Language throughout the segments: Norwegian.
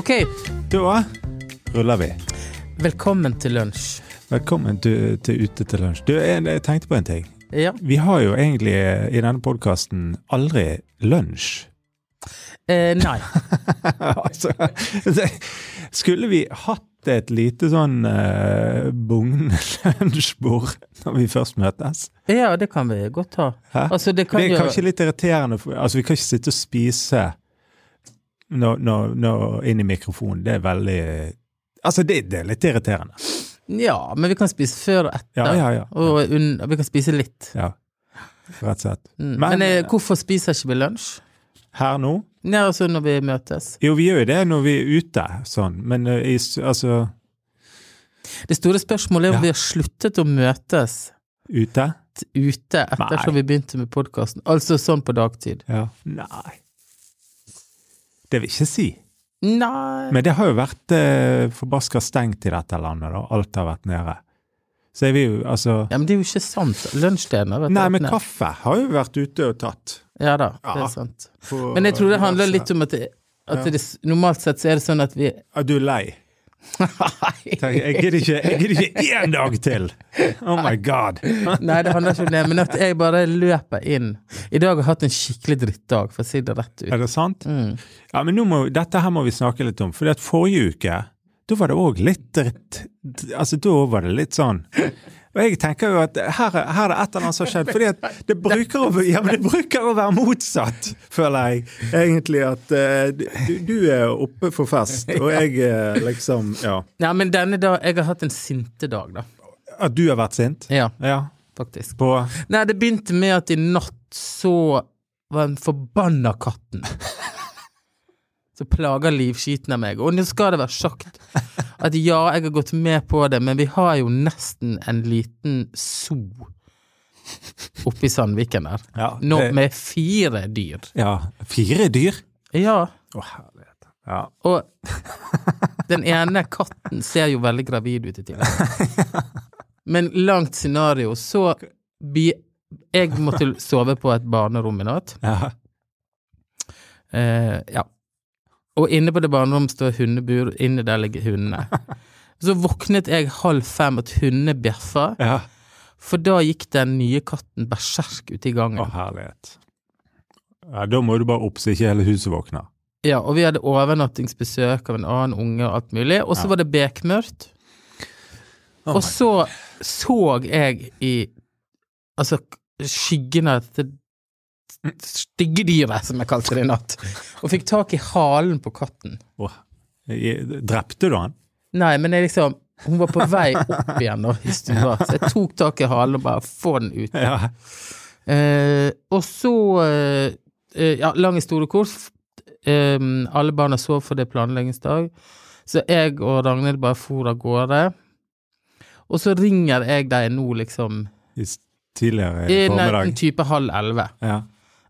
Ok, Da ruller vi. velkommen til lunsj. Velkommen til, til Ute til lunsj. Du, jeg, jeg tenkte på en ting. Ja. Vi har jo egentlig i denne podkasten aldri lunsj. Eh, nei. altså, skulle vi hatt et lite sånn uh, bugnende lunsjbord når vi først møtes? Ja, det kan vi godt ha. Altså, det kan det er jo kanskje litt irriterende. For, altså, vi kan ikke sitte og spise når, når, når, inn i mikrofonen. Det er veldig Altså, det, det er litt irriterende. Ja, men vi kan spise før og etter. Ja, ja, ja. Og un vi kan spise litt. ja. Rett og slett. Mm. Men- Men, eh, hvorfor spiser ikke vi lunsj? Her nå? Ja, altså når vi møtes. Jo, vi gjør jo det når vi er ute, sånn, men eh, i, altså Det store spørsmålet er om Ja. vi har sluttet å møtes ute? ute ettersom Nei. vi begynte med podkasten. Altså sånn på dagtid. Ja. Nei. Det vil jeg ikke si. Nei Men det har jo vært eh, forbaska stengt i dette landet, da. Alt har vært nede. Så jeg vil jo, altså Ja, men det er jo ikke sant. Lunsjstedene Nei, men kaffe har jo vært ute og tatt. Ja da, det er sant. For, Men jeg tror det handler litt om at, det, at Ja. det, normalt sett så er det sånn at vi Er Du lei. Tenk, Jeg gidder ikke, én dag til! Oh my god. Nei, det handler ikke om det, men at jeg bare løper inn. I dag har jeg hatt en skikkelig drittdag, for å si det rett ut. Er det sant? Mm. Ja, men må, dette her må vi snakke litt om. For forrige uke, da var det òg litt dritt. Altså, da var det litt sånn Og jeg tenker jo at her, er- her er det et eller annet som har skjedd. fordi at det bruker, å, ja, det bruker å være motsatt, føler jeg. Egentlig at eh, du, du er oppe for fest, og jeg liksom Ja. Ja, men denne dag Jeg har hatt en sintedag, da. At du har vært sint? Ja, Ja. faktisk. På Nei, det begynte med at i natt så var den forbanna katten Så plager livskiten av meg. Og nå skal det være sagt at ja, jeg har gått med på det, men vi har jo nesten en liten zoo oppe i Sandviken der. Ja, Nå med fire dyr. ja fire dyr? Ja, Å, herlighet. Ja. og den ene katten ser jo veldig gravid ut i tillegg. Men langt scenario, så Jeg måtte sove på et barnerom i natt. ja. Eh, ja. Og inne på det barnerommet står hundebur, inne der ligger hundene. Så våknet jeg halv fem at hundene bjeffa, ja. for da gikk den nye katten berserk ute i gangen. Å, herlighet. Ja, da må du bare opp så ikke hele huset våkner. Ja, og vi hadde overnattingsbesøk av en annen unge og alt mulig, og så Ja. var det bekmørkt. Oh og så så jeg i altså skyggen av dette stygge dyret, som jeg kalte det i natt, og fikk tak i halen på katten. Jeg- Drepte du han? Nei, men jeg liksom Hun var på vei opp igjen da, i stua, så jeg tok tak i halen og bare få den ut. Ja. Eh, og så eh, eh, Ja, lang historie kort. Eh, alle barna sov for det er planleggingsdag, så jeg og Ragnhild bare for av gårde. Og så ringer jeg deg nå, liksom, tidligere i en formiddag. type halv elleve, Ja.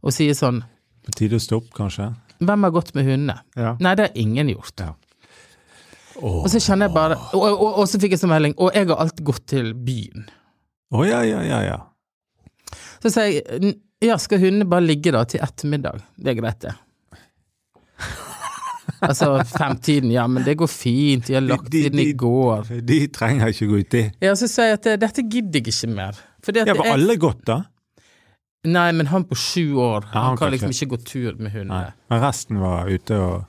Og sier sånn På tide å stoppe, kanskje? Hvem har gått med hundene? Ja. Nei, det har ingen gjort. Ja. Oh. Og så kjenner jeg bare Og, og, og, og så fikk jeg sånn melding, og jeg har alltid gått til byen. Å, ja, ja, ja, ja. Så sier jeg ja, skal hundene bare ligge da til ettermiddag? Det er greit, det. altså femtiden, ja, men det går fint, de har lagt De- de- inn i går. De trenger ikke gå uti. Ja, så sier jeg at dette gidder jeg ikke mer. Fordi at Ja, var alle godt, da? Nei, men han på sju år, Ja, han han kan liksom ikke gå tur med Nei. hundene. Men resten var ute og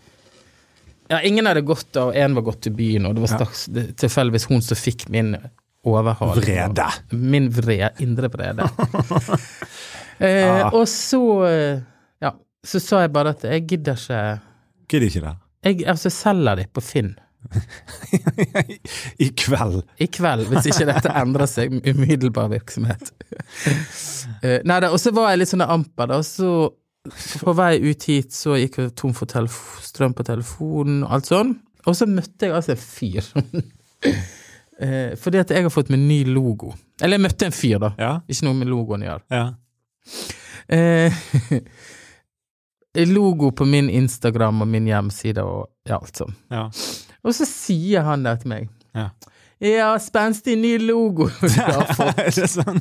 Ja, ingen hadde gått da, og én var gått til byen, og det var Ja. straks det- tilfeldigvis hun som fikk min overhaling. Vrede. Min vrede, indre vrede. eh, Ja. Og så, ja, så sa jeg bare at jeg gidder ikke Gidder ikke det. Jeg altså, selger de på Finn I kveld. i kveld, hvis ikke dette endrer seg med umiddelbar virksomhet. Eh, nei da, og så var jeg litt sånn amper, da, og så på vei ut hit så gikk jeg tom for strøm på telefonen og alt sånn, og så møtte jeg altså en fyr. eh, fordi at jeg har fått meg ny logo. Eller jeg møtte en fyr, da. Ja. Ikke noe med logoen å gjøre. ja. Eh, logo på min Instagram og min hjemmeside og ja, alt sånn. ja. Og så sier han det til meg. Ja. Ja, spenstig ny logo du har fått. er det sånn?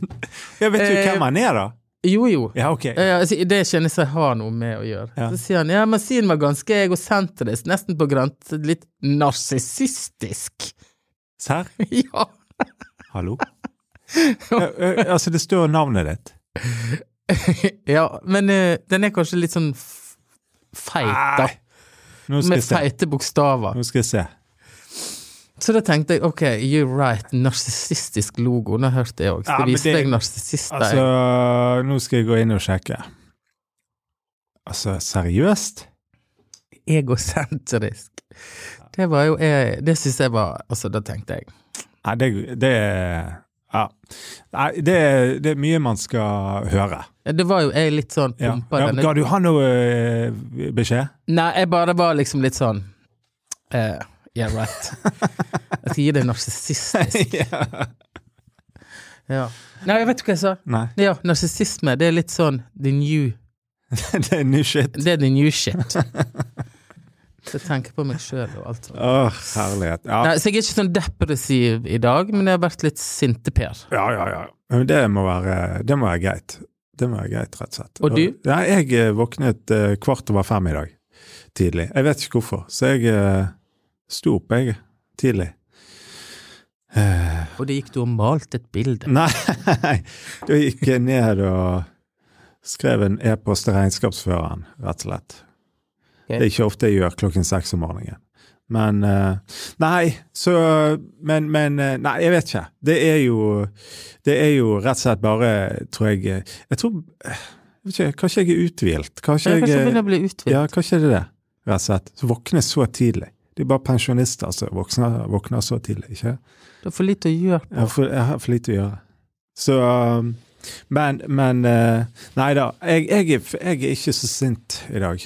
Jeg vet jo Eh, hvem han er, da. Jo, jo. Ja, okay. eh, altså, det kjennes jeg har noe med å gjøre. Ja. Så sier han ja, maskinen var ganske egosentrisk, nesten på grensen litt narsissistisk. Serr? ja. Hallo? Ja, eh, altså, det står navnet ditt. ja, men uh, den er kanskje litt sånn feit, da. Med feite bokstaver. Nå skal jeg se. Så da tenkte jeg ok, you're right, narsissistisk logo. Nå hørte jeg òg. Ja, men vise det- deg narsissister. Altså, nå skal jeg gå inn og sjekke. Altså, seriøst? Egosentrisk. Det var jo jeg Det syns jeg var Altså, da tenkte jeg Nei, det, det Ja. Nei, det, det er mye man skal høre. Det var jo jeg litt sånn pumpa Ja, denne- Ga du han noe eh, beskjed? Nei, jeg bare var liksom litt sånn uh, Yeah, right. Jeg skal gi deg narsissistisk. ja. Ja. Nei, jeg vet ikke hva jeg sa. Nei, Ja, narsissisme, det er litt sånn the new det er new shit. Det er the new shit. Jeg tenker på meg sjøl og alt sånt. Åh, herlighet. Ja. Nei, så jeg er ikke sånn depressiv i dag, men jeg har vært litt sinteper. ja, ja, ja. Men det må være, det må være greit. Det må være greit, rett og slett. Og du? Ja, jeg eh, våknet eh, kvart over fem i dag, tidlig. Jeg vet ikke hvorfor, så jeg eh, sto opp, jeg, tidlig. Og det gikk du og malte et bilde. Nei, da gikk jeg ned og skrev en e-post til regnskapsføreren, rett og slett. Det er ikke ofte jeg gjør klokken seks om morgenen. Men eh, Nei, så Men, men eh, Nei, jeg vet ikke. Det er jo Det er jo rett og slett bare, tror jeg Jeg tror jeg vet ikke, Kanskje jeg er uthvilt? Kanskje Jeg jeg eh, begynner å bli uthvilt. Ja, kanskje det er det, rett og slett. Så våkner så tidlig. Det er bare pensjonister som våkner, våkner så tidlig, ikke Du har for lite å gjøre jeg har, for, jeg har for lite å gjøre. Så Men, men Nei da. Jeg, jeg, jeg er ikke så sint i dag.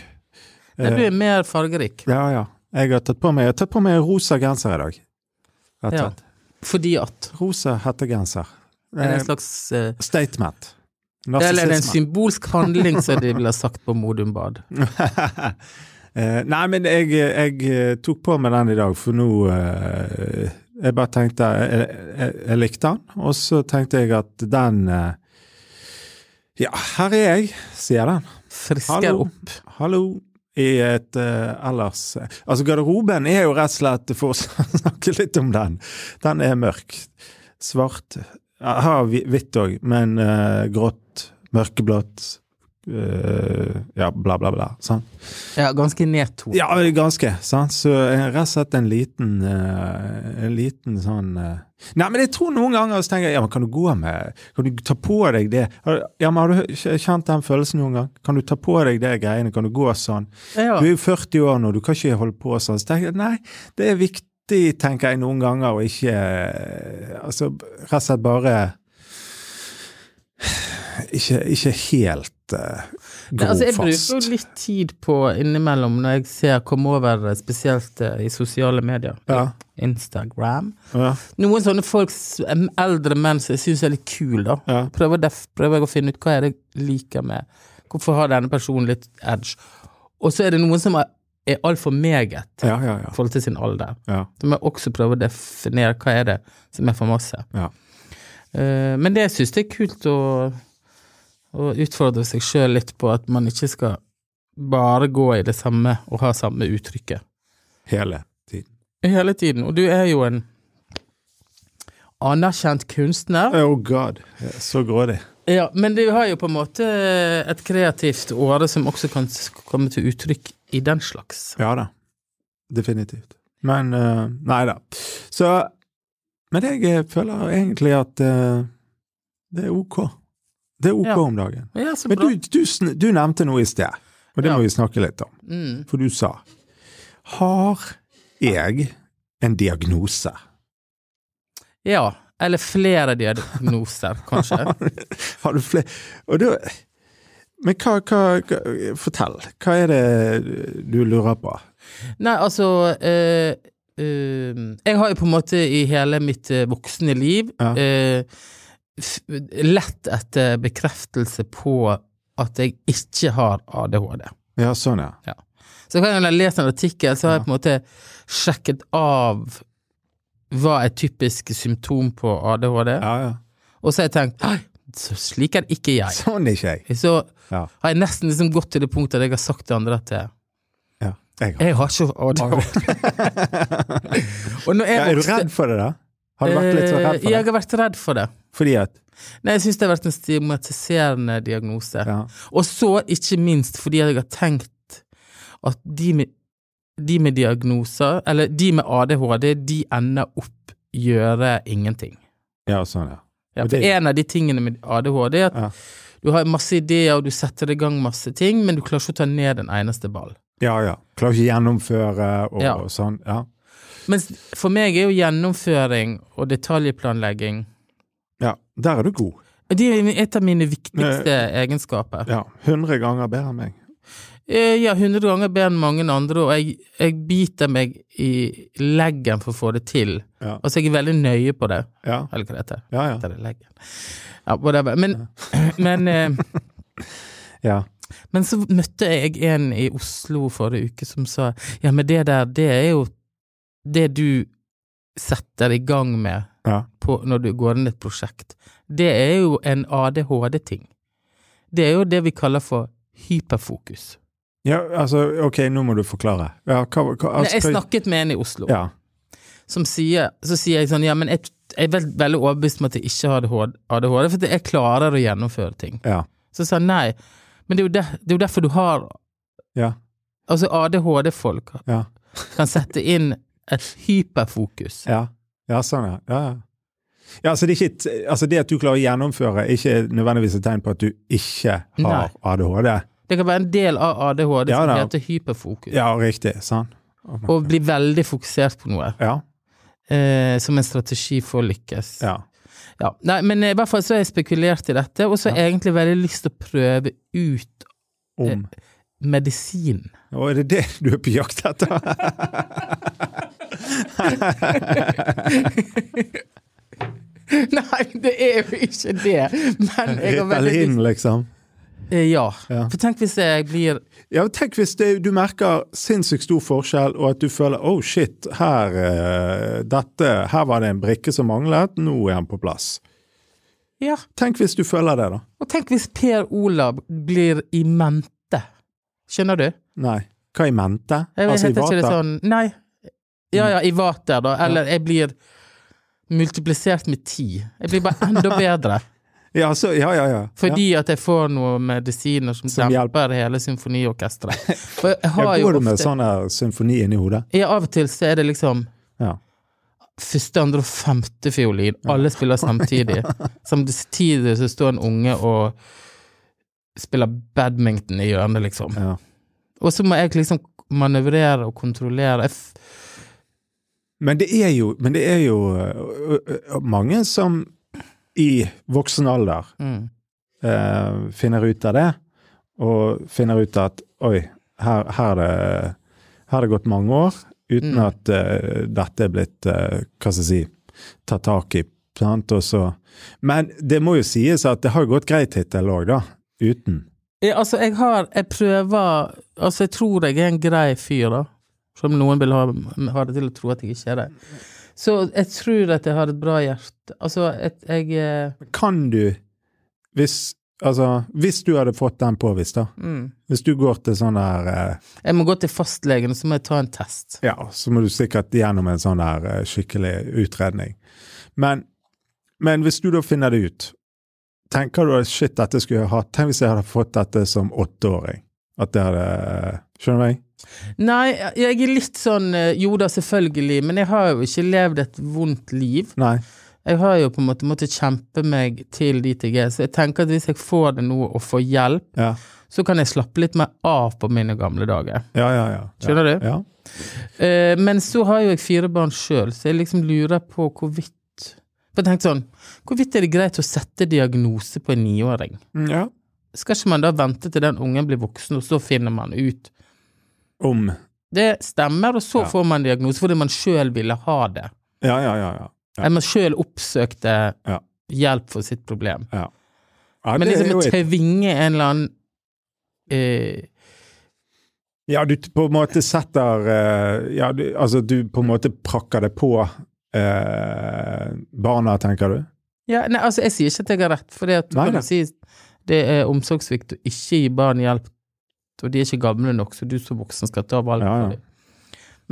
Nei, du Eh, er mer fargerik. ja, ja. Jeg har tatt på meg, tatt på meg rosa genser i dag. Ja. Fordi at Rosa hettegenser. Er det er en slags uh, statement. Eller er en symbolsk handling, som de ville sagt på Modum Bad? Eh, nei, men jeg, jeg eh, tok på meg den i dag, for nå eh, Jeg bare tenkte jeg, jeg, jeg likte den, og så tenkte jeg at den eh, Ja, her er jeg, sier den. Frisker Hallo. opp. Hallo. I et uh, ellers Altså, garderoben er jo rett og slett, for å snakke litt om den, den er mørk. Svart. Jeg har hvitt òg, men uh, grått, mørkeblått. Eh, ja, bla, bla, bla. Sant? Ja, ganske nedtonet. Ja, ganske. Sant? Så rett og slett en liten uh, En liten sånn uh... Nei, men jeg tror noen ganger så tenker jeg, ja, men kan du gå med Kan du ta på deg det? Ja, men har du kjent den følelsen noen gang? Kan du ta på deg det greiene? Kan du gå sånn? Ja. Du er jo 40 år nå, du kan ikke holde på sånn. Så tenker jeg, nei, det er viktig, tenker jeg noen ganger, å ikke Altså, rett og slett bare ikke, ikke helt uh, Nei, altså, jeg bruker jo litt tid på innimellom når jeg ser komme over, eh, spesielt eh, i sosiale medier. Ja. Instagram. Ja, Noen sånne folk, eldre menn som jeg syns er litt kule, da. ja. Prøver, def, prøver jeg å finne ut hva er det jeg liker med Hvorfor har denne personen litt edge? Og så er det noen som er, er altfor meget Ja, ja, i ja. forhold til sin alder. ja. Så må jeg også prøve å definere hva er det som er for masse. Ja. Eh, men det syns jeg er kult å, å utfordre seg sjøl litt på at man ikke skal bare gå i det samme og ha samme uttrykket Hele tiden. hele tiden. Og du er jo en anerkjent kunstner. Oh god, så grådig. Ja, men du har jo på en måte et kreativt åre som også kan komme til uttrykk i den slags. Ja da, definitivt. Men uh, nei da. Så Men jeg eh, føler egentlig at uh, det er ok. Det er ok Ja. om dagen. Ja, Men du, du, du nevnte noe i sted, og det Ja. må vi snakke litt om. Mm. For du sa Har jeg en diagnose? Ja, eller flere diagnoser, kanskje. Har du flere Og da Men hva, hva, hva Fortell. Hva er det du lurer på? Nei, altså eh, eh, Jeg har jo på en måte i hele mitt eh, voksne liv Ja. eh, lett etter bekreftelse på at jeg ikke har ADHD. Ja, sånn, ja. Så kan jeg lest en artikkel, så har Ja. jeg på en måte sjekket av hva er typisk symptom på ADHD, Ja, ja. og så har jeg tenkt så slik er ikke jeg. Sånn er ikke jeg. Så Ja. har jeg nesten liksom gått til det punktet at jeg har sagt til andre at jeg, Ja. Jeg har. jeg har ikke ADHD. Og når jeg Ja, er du redd for det, da? Har du vært litt så redd for det? Jeg har vært redd for det. Fordi at Nei, jeg syns det har vært en stigmatiserende diagnose. Ja. Og så ikke minst fordi jeg har tenkt at de med, de med diagnoser, eller de med ADHD, de ender opp gjøre ingenting. ja, sånn, ja. Ja, for det- en av de tingene med ADHD er at Ja. du har masse ideer, og du setter i gang masse ting, men du klarer ikke å ta ned en eneste ball. Ja, ja. Klarer ikke gjennomføre og Ja. sånn. Ja. Mens for meg er jo gjennomføring og detaljplanlegging ja. Der er du god. Det er et av mine viktigste egenskaper. Ja. 100 ganger bedre enn meg. Eh, Ja, hundre ganger bedre enn mange andre, og jeg, jeg biter meg i leggen for å få det til. Ja. Altså, jeg er veldig nøye på det. Ja, Eller hva det heter. ja. ja. Det leggen? Ja, whatever. Men, men, eh, ja. men så møtte jeg en i Oslo forrige uke som sa ja, men det der, det er jo det du setter i gang med ja. på, når du går inn i et prosjekt. Det er jo en ADHD-ting. Det er jo det vi kaller for hyperfokus. Ja, altså, ok, nå må du forklare. Ja, hva, hva, altså, jeg snakket med en i Oslo. Ja. som sier, så sier jeg sånn, ja, men jeg, jeg er veldig overbevist om at jeg ikke har ADHD, ADHD, for jeg klarer å gjennomføre ting. Ja. Så sa han nei, men det er der, det er jo derfor du har Ja. Altså, ADHD-folk Ja. kan sette inn et hyperfokus. Ja, ja sånn, ja. ja. ja. Ja, altså det, ikke, altså det at du klarer å gjennomføre, er ikke nødvendigvis et tegn på at du ikke har Nei. ADHD. Det kan være en del av ADHD Ja, som da. heter hyperfokus, Ja, riktig. Sånn. og bli veldig fokusert på noe, Ja. eh, som en strategi for å lykkes. ja. Ja, nei, men i hvert fall så har jeg spekulert i dette, og så har jeg egentlig veldig lyst til å prøve ut Om. medisin. Å, er det det du er på jakt etter? Nei, det er jo ikke det, men jeg har Ritalin, liksom. Eh, Ja. Ja. For tenk hvis jeg blir Ja, tenk hvis det, du merker sinnssykt stor forskjell, og at du føler oh shit, her, eh, dette, her var det en brikke som manglet, nå er den på plass. Ja. Tenk hvis du føler det, da. Og tenk hvis Per Olav blir i mente. Skjønner du? Nei. Hva i mente? Jeg Altså i vater? sånn Nei. Ja ja, i vater, da. Eller jeg blir multiplisert med ti. Jeg blir bare enda bedre. Ja, så, ja, ja, ja. Fordi at jeg får noen medisiner som, Som demper hele symfoniorkesteret. For jeg har jo går du med sånn symfoni inni hodet? Ja, av og til så er det liksom Ja. første, andre og femte fiolin. Alle spiller samtidig. Samtidig så står en unge og spiller badminton i hjørnet, liksom. ja. Og så må jeg liksom manøvrere og kontrollere. Jeg Men det er jo, men det er jo ø, ø, mange som i voksen alder mm. eh, finner ut av det, og finner ut at oi, her, her, er, det, her er det gått mange år uten Mm. at uh, dette er blitt, uh, hva skal jeg si, tatt tak i. Sant? Og så, men det må jo sies at det har gått greit hittil òg, da. Uten. ja, altså, jeg har Jeg prøver Altså, jeg tror jeg er en grei fyr, da. Som noen vil ha, ha det til å tro at jeg ikke er det. Så jeg tror at jeg har et bra hjerte. Altså, et, jeg eh, Kan du, hvis Altså, hvis du hadde fått den påvist, da. mm. Hvis du går til sånn der eh, Jeg må gå til fastlegen, og så må jeg ta en test. Ja, så må du sikkert gjennom en sånn der eh, skikkelig utredning. Men, men hvis du da finner det ut, tenker du at shit, dette skulle jeg hatt? Tenk hvis jeg hadde fått dette som åtteåring. At det hadde Skjønner du meg? Nei, jeg er litt sånn eh, Jo da, selvfølgelig, men jeg har jo ikke levd et vondt liv. Nei. Jeg har jo på en måte måttet kjempe meg til dit jeg er, så jeg tenker at hvis jeg får det nå og får hjelp, Ja. så kan jeg slappe litt mer av på mine gamle dager. Ja, ja, ja. Skjønner du? Ja. Uh, men så har jo jeg fire barn sjøl, så jeg liksom lurer på hvorvidt For jeg tenkte sånn, hvorvidt er det greit å sette diagnose på en niåring? Mm, ja. Skal ikke man da vente til den ungen blir voksen, og så finner man ut Om Det stemmer, og så Ja. får man diagnose fordi man sjøl ville ha det. Ja, ja, ja. ja. Ja. Eller man sjøl oppsøkte Ja. hjelp for sitt problem. ja. Men liksom å tvinge en eller annen eh, ja, du på en måte setter eh, Ja, du, altså du på en måte prakker det på eh, barna, tenker du? Ja, nei, altså, jeg sier ikke at jeg har rett, for det at du Nei, kan nei. si det er omsorgssvikt å ikke gi barn hjelp, og de er ikke gamle nok, så du som voksen skal ta valg Ja, ja. for dem.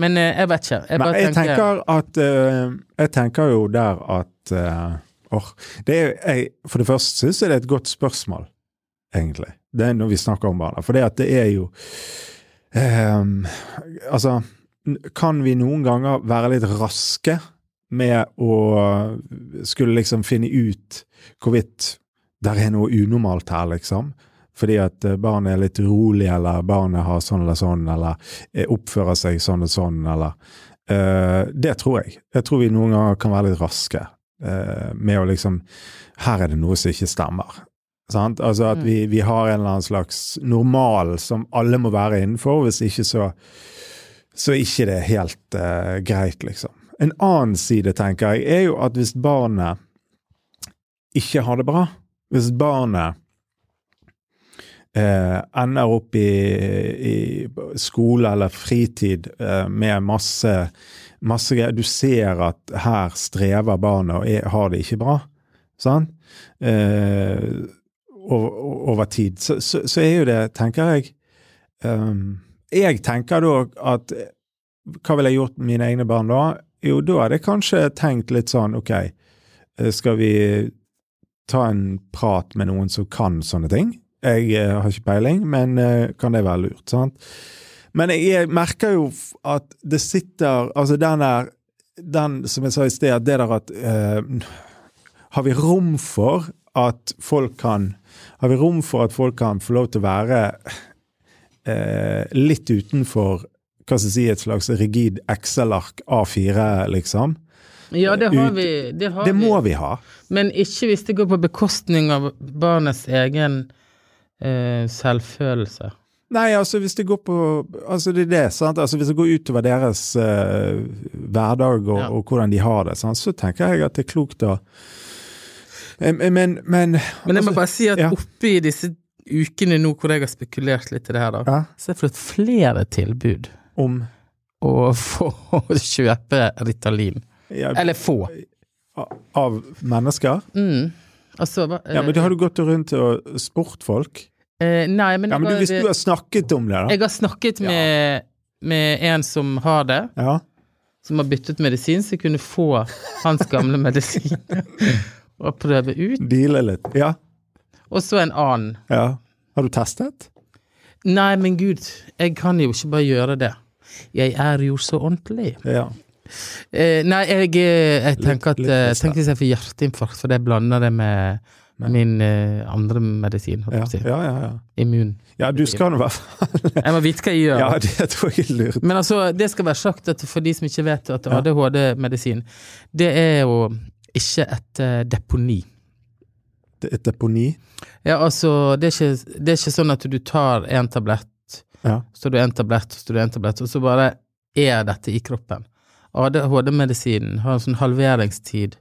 Men eh, jeg vet ikke. Jeg Men jeg tenker, tenker at uh, Jeg tenker jo der at uh, or, det er, jeg, For det første syns jeg det er et godt spørsmål, egentlig. Det er når vi snakker om barna. For det at det er jo um, Altså, kan vi noen ganger være litt raske med å skulle liksom finne ut hvorvidt det er noe unormalt her, liksom? Fordi at eh, barnet er litt urolig, eller barnet har sånn eller sånn, eller eh, oppfører seg sånn og sånn, eller uh, Det tror jeg. Jeg tror vi noen ganger kan være litt raske uh, med å liksom Her er det noe som ikke stemmer. Sant? Altså at vi, vi har en eller annen slags normal som alle må være innenfor, hvis ikke så så er ikke det helt uh, greit, liksom. En annen side, tenker jeg, er jo at hvis barnet ikke har det bra, hvis barnet eh, ender opp i, i skole eller fritid eh, med masse, masse greier Du ser at her strever barnet og er, har det ikke bra, sant? Eh, over, over tid. Så, så, så er jo det, tenker jeg um, Jeg tenker da at Hva ville jeg gjort med mine egne barn da? Jo, da hadde jeg kanskje tenkt litt sånn Ok, eh, skal vi ta en prat med noen som kan sånne ting? Jeg eh, har ikke peiling, men eh, kan det være lurt? sant? Men jeg, jeg merker jo at det sitter Altså den der den som jeg sa i sted, det der at eh, Har vi rom for at folk kan Har vi rom for at folk kan få lov til å være eh, litt utenfor hva skal jeg si, et slags rigid Excel-ark A4, liksom? Ja, det har ut- vi. Det, har Det må vi. vi ha. Men ikke hvis det går på bekostning av barnets egen eh, selvfølelse. Nei, altså hvis det går på Altså det er det, sant. Altså hvis det går utover deres eh, hverdag og, Ja. og hvordan de har det, sant? så tenker jeg at det er klokt å Eh, Men, men, men Men jeg må altså, bare si at ja. oppi disse ukene nå hvor jeg har spekulert litt i det her, da, ja, så har jeg fått flere tilbud om å få kjøpe Ritalin. ja, Eller få. Av mennesker? Mm. Altså, Ja, men da har du gått rundt og spurt folk? Eh, Nei, men, Ja, men du, hvis du har, snakket om det, da? jeg har snakket med, med en som har det, Ja. som har byttet medisin, så jeg kunne få hans gamle medisin og prøve ut. Deale litt? Ja. Og så en annen. ja. Har du testet? Nei, men gud, jeg kan jo ikke bare gjøre det. Jeg er jo så ordentlig. Ja. Uh, nei, jeg, eh, jeg tenker at litt litt, Tenk hvis jeg får hjerteinfarkt, for jeg blander det med min eh, andre medisin, holdt Ja, jeg på å si. ja, ja. ja. Immun. ja du skal nå i hvert fall Jeg må vite hva jeg gjør. Ja, det tror jeg er lurt. Men altså, det skal være sagt at for de som ikke vet at ADHD-medisin, det er jo ikke et uh, deponi. Det er Et deponi? Ja, altså, det er ikke, det er ikke sånn at du tar en tablett, Ja. så tar du en tablett, så tar du en tablett, og så bare er dette i kroppen. ADHD-medisinen har en sånn halveringstid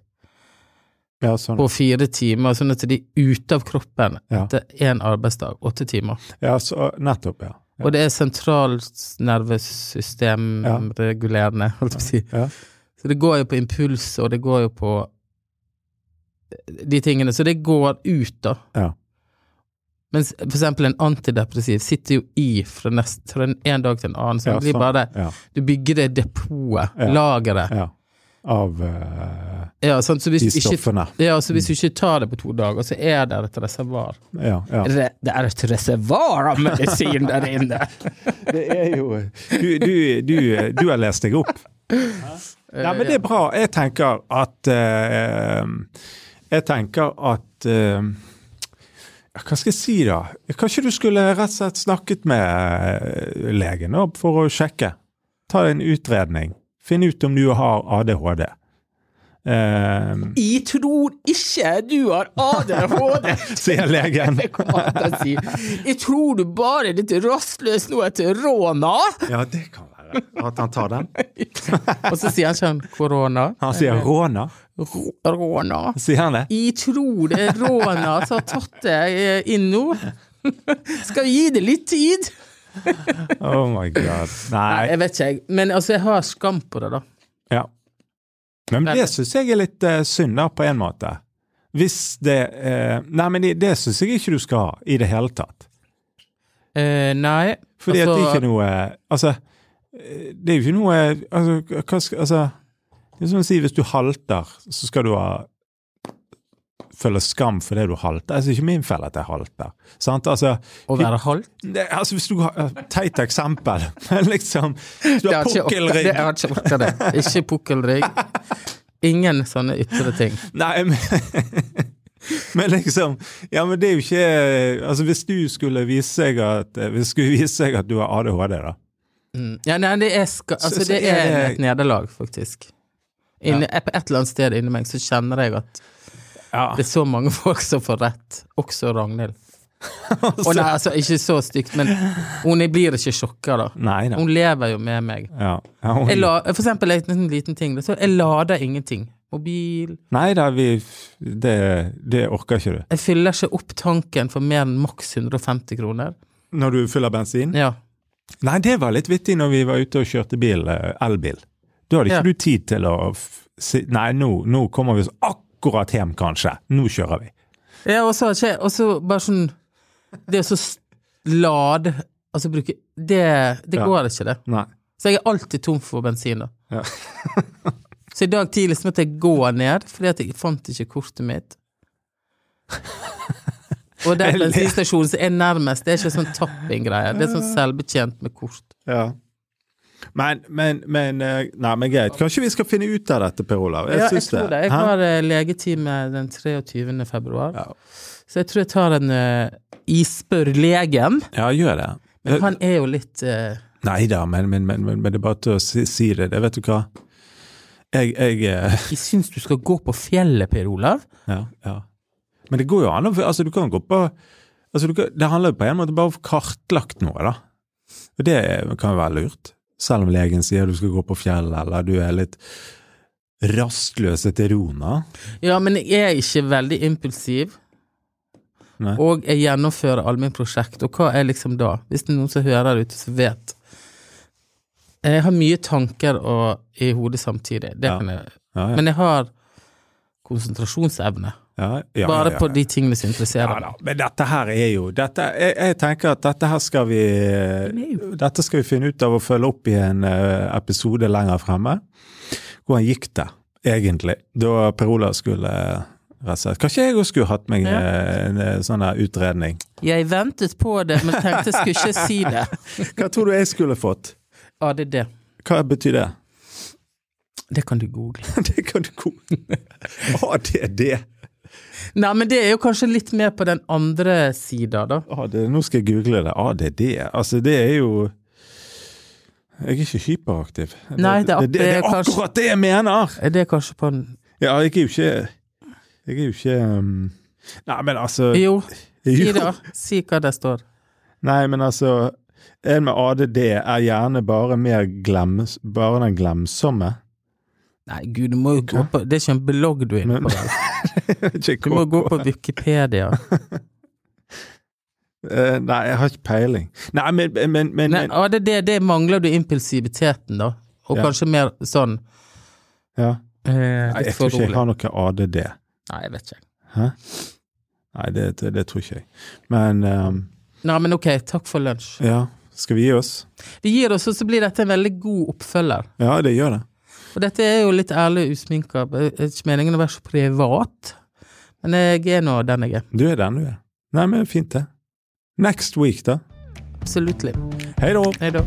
Ja, sånn. på fire timer, sånn at de er ute av kroppen Ja. etter én arbeidsdag, åtte timer. Ja, så, nettopp, ja. ja. Og det er sentralnervesystemregulerende, holdt jeg på å si. Ja. Så det går jo på impuls, og det går jo på de tingene. Så det går ut, da. Ja. Mens for eksempel en antidepressiv sitter jo i fra, nest, fra en, dag til en annen. Så Ja, det blir sånn. bare Ja. Du bygger det depotet, Ja. lageret. Av uh, Ja, sant? De ikke, stoffene. ja, så hvis du ikke tar det på to dager, så er det et reservoar. Ja, ja. Re, det er et reservoar av medisin der inne! Det er jo Du, du, du, du har lest deg opp. Ja, men det er bra. Jeg tenker at uh, Jeg tenker at uh, Hva skal jeg si, da? Kanskje du skulle rett og slett snakket med legen for å sjekke? Ta en utredning. Finn ut om du har ADHD. Eh, Jeg tror ikke du har ADHD! sier legen. Det si. Jeg tror du bare er litt rastløs nå etter råna. Ja, det kan være. At han tar den. Og så sier han ikke han korona. Han sier råna. Råna. Sier han det? Jeg tror det er råna som har tatt deg inn nå. Skal vi gi det litt tid? Oh my god. Nei, Nei. jeg vet ikke, jeg. Men altså, jeg har skam på det, da. Ja. Men det syns jeg er litt uh, synd, da, på en måte. Hvis det uh, Nei, men det, det syns jeg ikke du skal ha i det hele tatt. Uh, nei. Fordi at det er Altså- ikke noe Altså, det er jo ikke noe Altså, hva Altså, det er som å si hvis du halter, så skal du ha føle skam for det du halter. Altså, ikke min feil at jeg halter. Sant? Altså, Å være halt? altså hvis du har Teit eksempel, men liksom du har pukkelrygg Jeg har ikke orka det. Ikke pukkelrygg. Ingen sånne ytre ting. Nei, men Men liksom Ja, men det er jo ikke Altså, hvis du skulle vise seg at Hvis det skulle vise seg at du har ADHD, da Mm. Ja, nei, det er, ska, altså, så det er er det- et nederlag, faktisk. Inne, På et eller annet sted inni meg så kjenner jeg at Ja. det er så mange folk som får rett, også Ragnhild. Og nei, altså, ikke så stygt, men hun blir ikke sjokka, da. Nei nei. Hun lever jo med meg. Ja. ja hun, la, for eksempel en liten, liten ting. Så jeg lader ingenting. Mobil Nei da, vi det, det orker ikke du. Jeg fyller ikke opp tanken for mer enn maks 150 kroner. Når du fyller bensin? Ja. Nei, det var litt vittig når vi var ute og kjørte bil, eh, elbil. Da hadde ikke Ja. du tid til å si Nei, nå, nå kommer vi oss akkurat hjem, kanskje. Nå kjører vi. ja og så bare sånn Det å så lade Altså bruke Det, det går ikke, det. Nei. Så jeg er alltid tom for bensin, da. Ja. så i dag tidlig så måtte jeg gå ned, fordi at jeg fant ikke kortet mitt. Og den bensinstasjonen som er nærmest, det er ikke sånn tapping-greie. Det er sånn selvbetjent med kort. Ja. Men, men, men eh, Nei, men greit. Kanskje vi skal finne ut av dette, Per Olav? Ja, jeg tror det. Jeg har eh, legetime den 23. februar. Ja. Så jeg tror jeg tar en uh, ispør legen. Ja, gjør det. Men han er jo litt uh... Nei da, men, men, men, men, men det er bare til å si, si det. det. Vet du hva? Jeg, jeg uh... Jeg syns du skal gå på fjellet, Per Olav. Ja, ja. Men det går jo an å Altså, du kan gå på altså, du kan, Det handler jo på en måte bare om å få kartlagt noe, da. Og det kan jo være lurt. Selv om legen sier du skal gå på fjellet, eller du er litt rastløs etter rona. Ja, men jeg er ikke veldig impulsiv. Nei. Og jeg gjennomfører allmennprosjekt, og hva er liksom da? Hvis det er noen som hører det ute, som vet. Jeg har mye tanker og, i hodet samtidig, Ja. jeg. Ja, ja. Men jeg har konsentrasjonsevne. Ja, ja, Bare på de tingene som interesserer deg. Men dette her er jo dette, jeg, jeg tenker at dette her skal vi Dette skal vi finne ut av å følge opp i en eh, episode lenger fremme. Hvordan gikk det egentlig da Per Olav skulle eh, slett Kanskje jeg også skulle hatt meg Ja. en, en eh, sånn utredning? Jeg ventet på det, men tenkte jeg skulle ikke si det. Hva tror du jeg skulle fått? ADD. Hva betyr det? Det kan du google. det kan du google. ADD. Nei, men det er jo kanskje litt mer på den andre sida, da. AD, nå skal jeg google det. ADD. Altså, det er jo Jeg er ikke hyperaktiv. Nei, det det, det, er akkurat det jeg mener! Er det kanskje på en Ja, jeg er jo ikke Jeg er jo ikke um, Nei, men altså Jo, si det. Si hva det står. Nei, men altså En med ADD er gjerne bare mer glems... Bare den glemsomme. Nei, gud, du må jo gå på Det er ikke en blogg du er inne på. Du må gå på Wikipedia. Uh, Nei, jeg har ikke peiling. Nei, men, men, men, Nei, men det, det, det mangler du impulsiviteten, da. Og Ja. kanskje mer sånn ja. Uh, Nei, jeg tror ikke jeg har noe ADD. Nei, jeg vet ikke. Hæ? Nei, det, det, det tror ikke jeg. Men um, Nei, men ok, takk for lunsj. ja, skal vi gi oss? Vi gir oss, og så blir dette en veldig god oppfølger. Ja, det gjør det. Og dette er jo litt ærlig og usminka. Det er ikke meningen å være så privat, men jeg er nå den jeg er. Du er den du er. Nei, men fint det. Next week, da. Absolutt. Hei da. Hei da.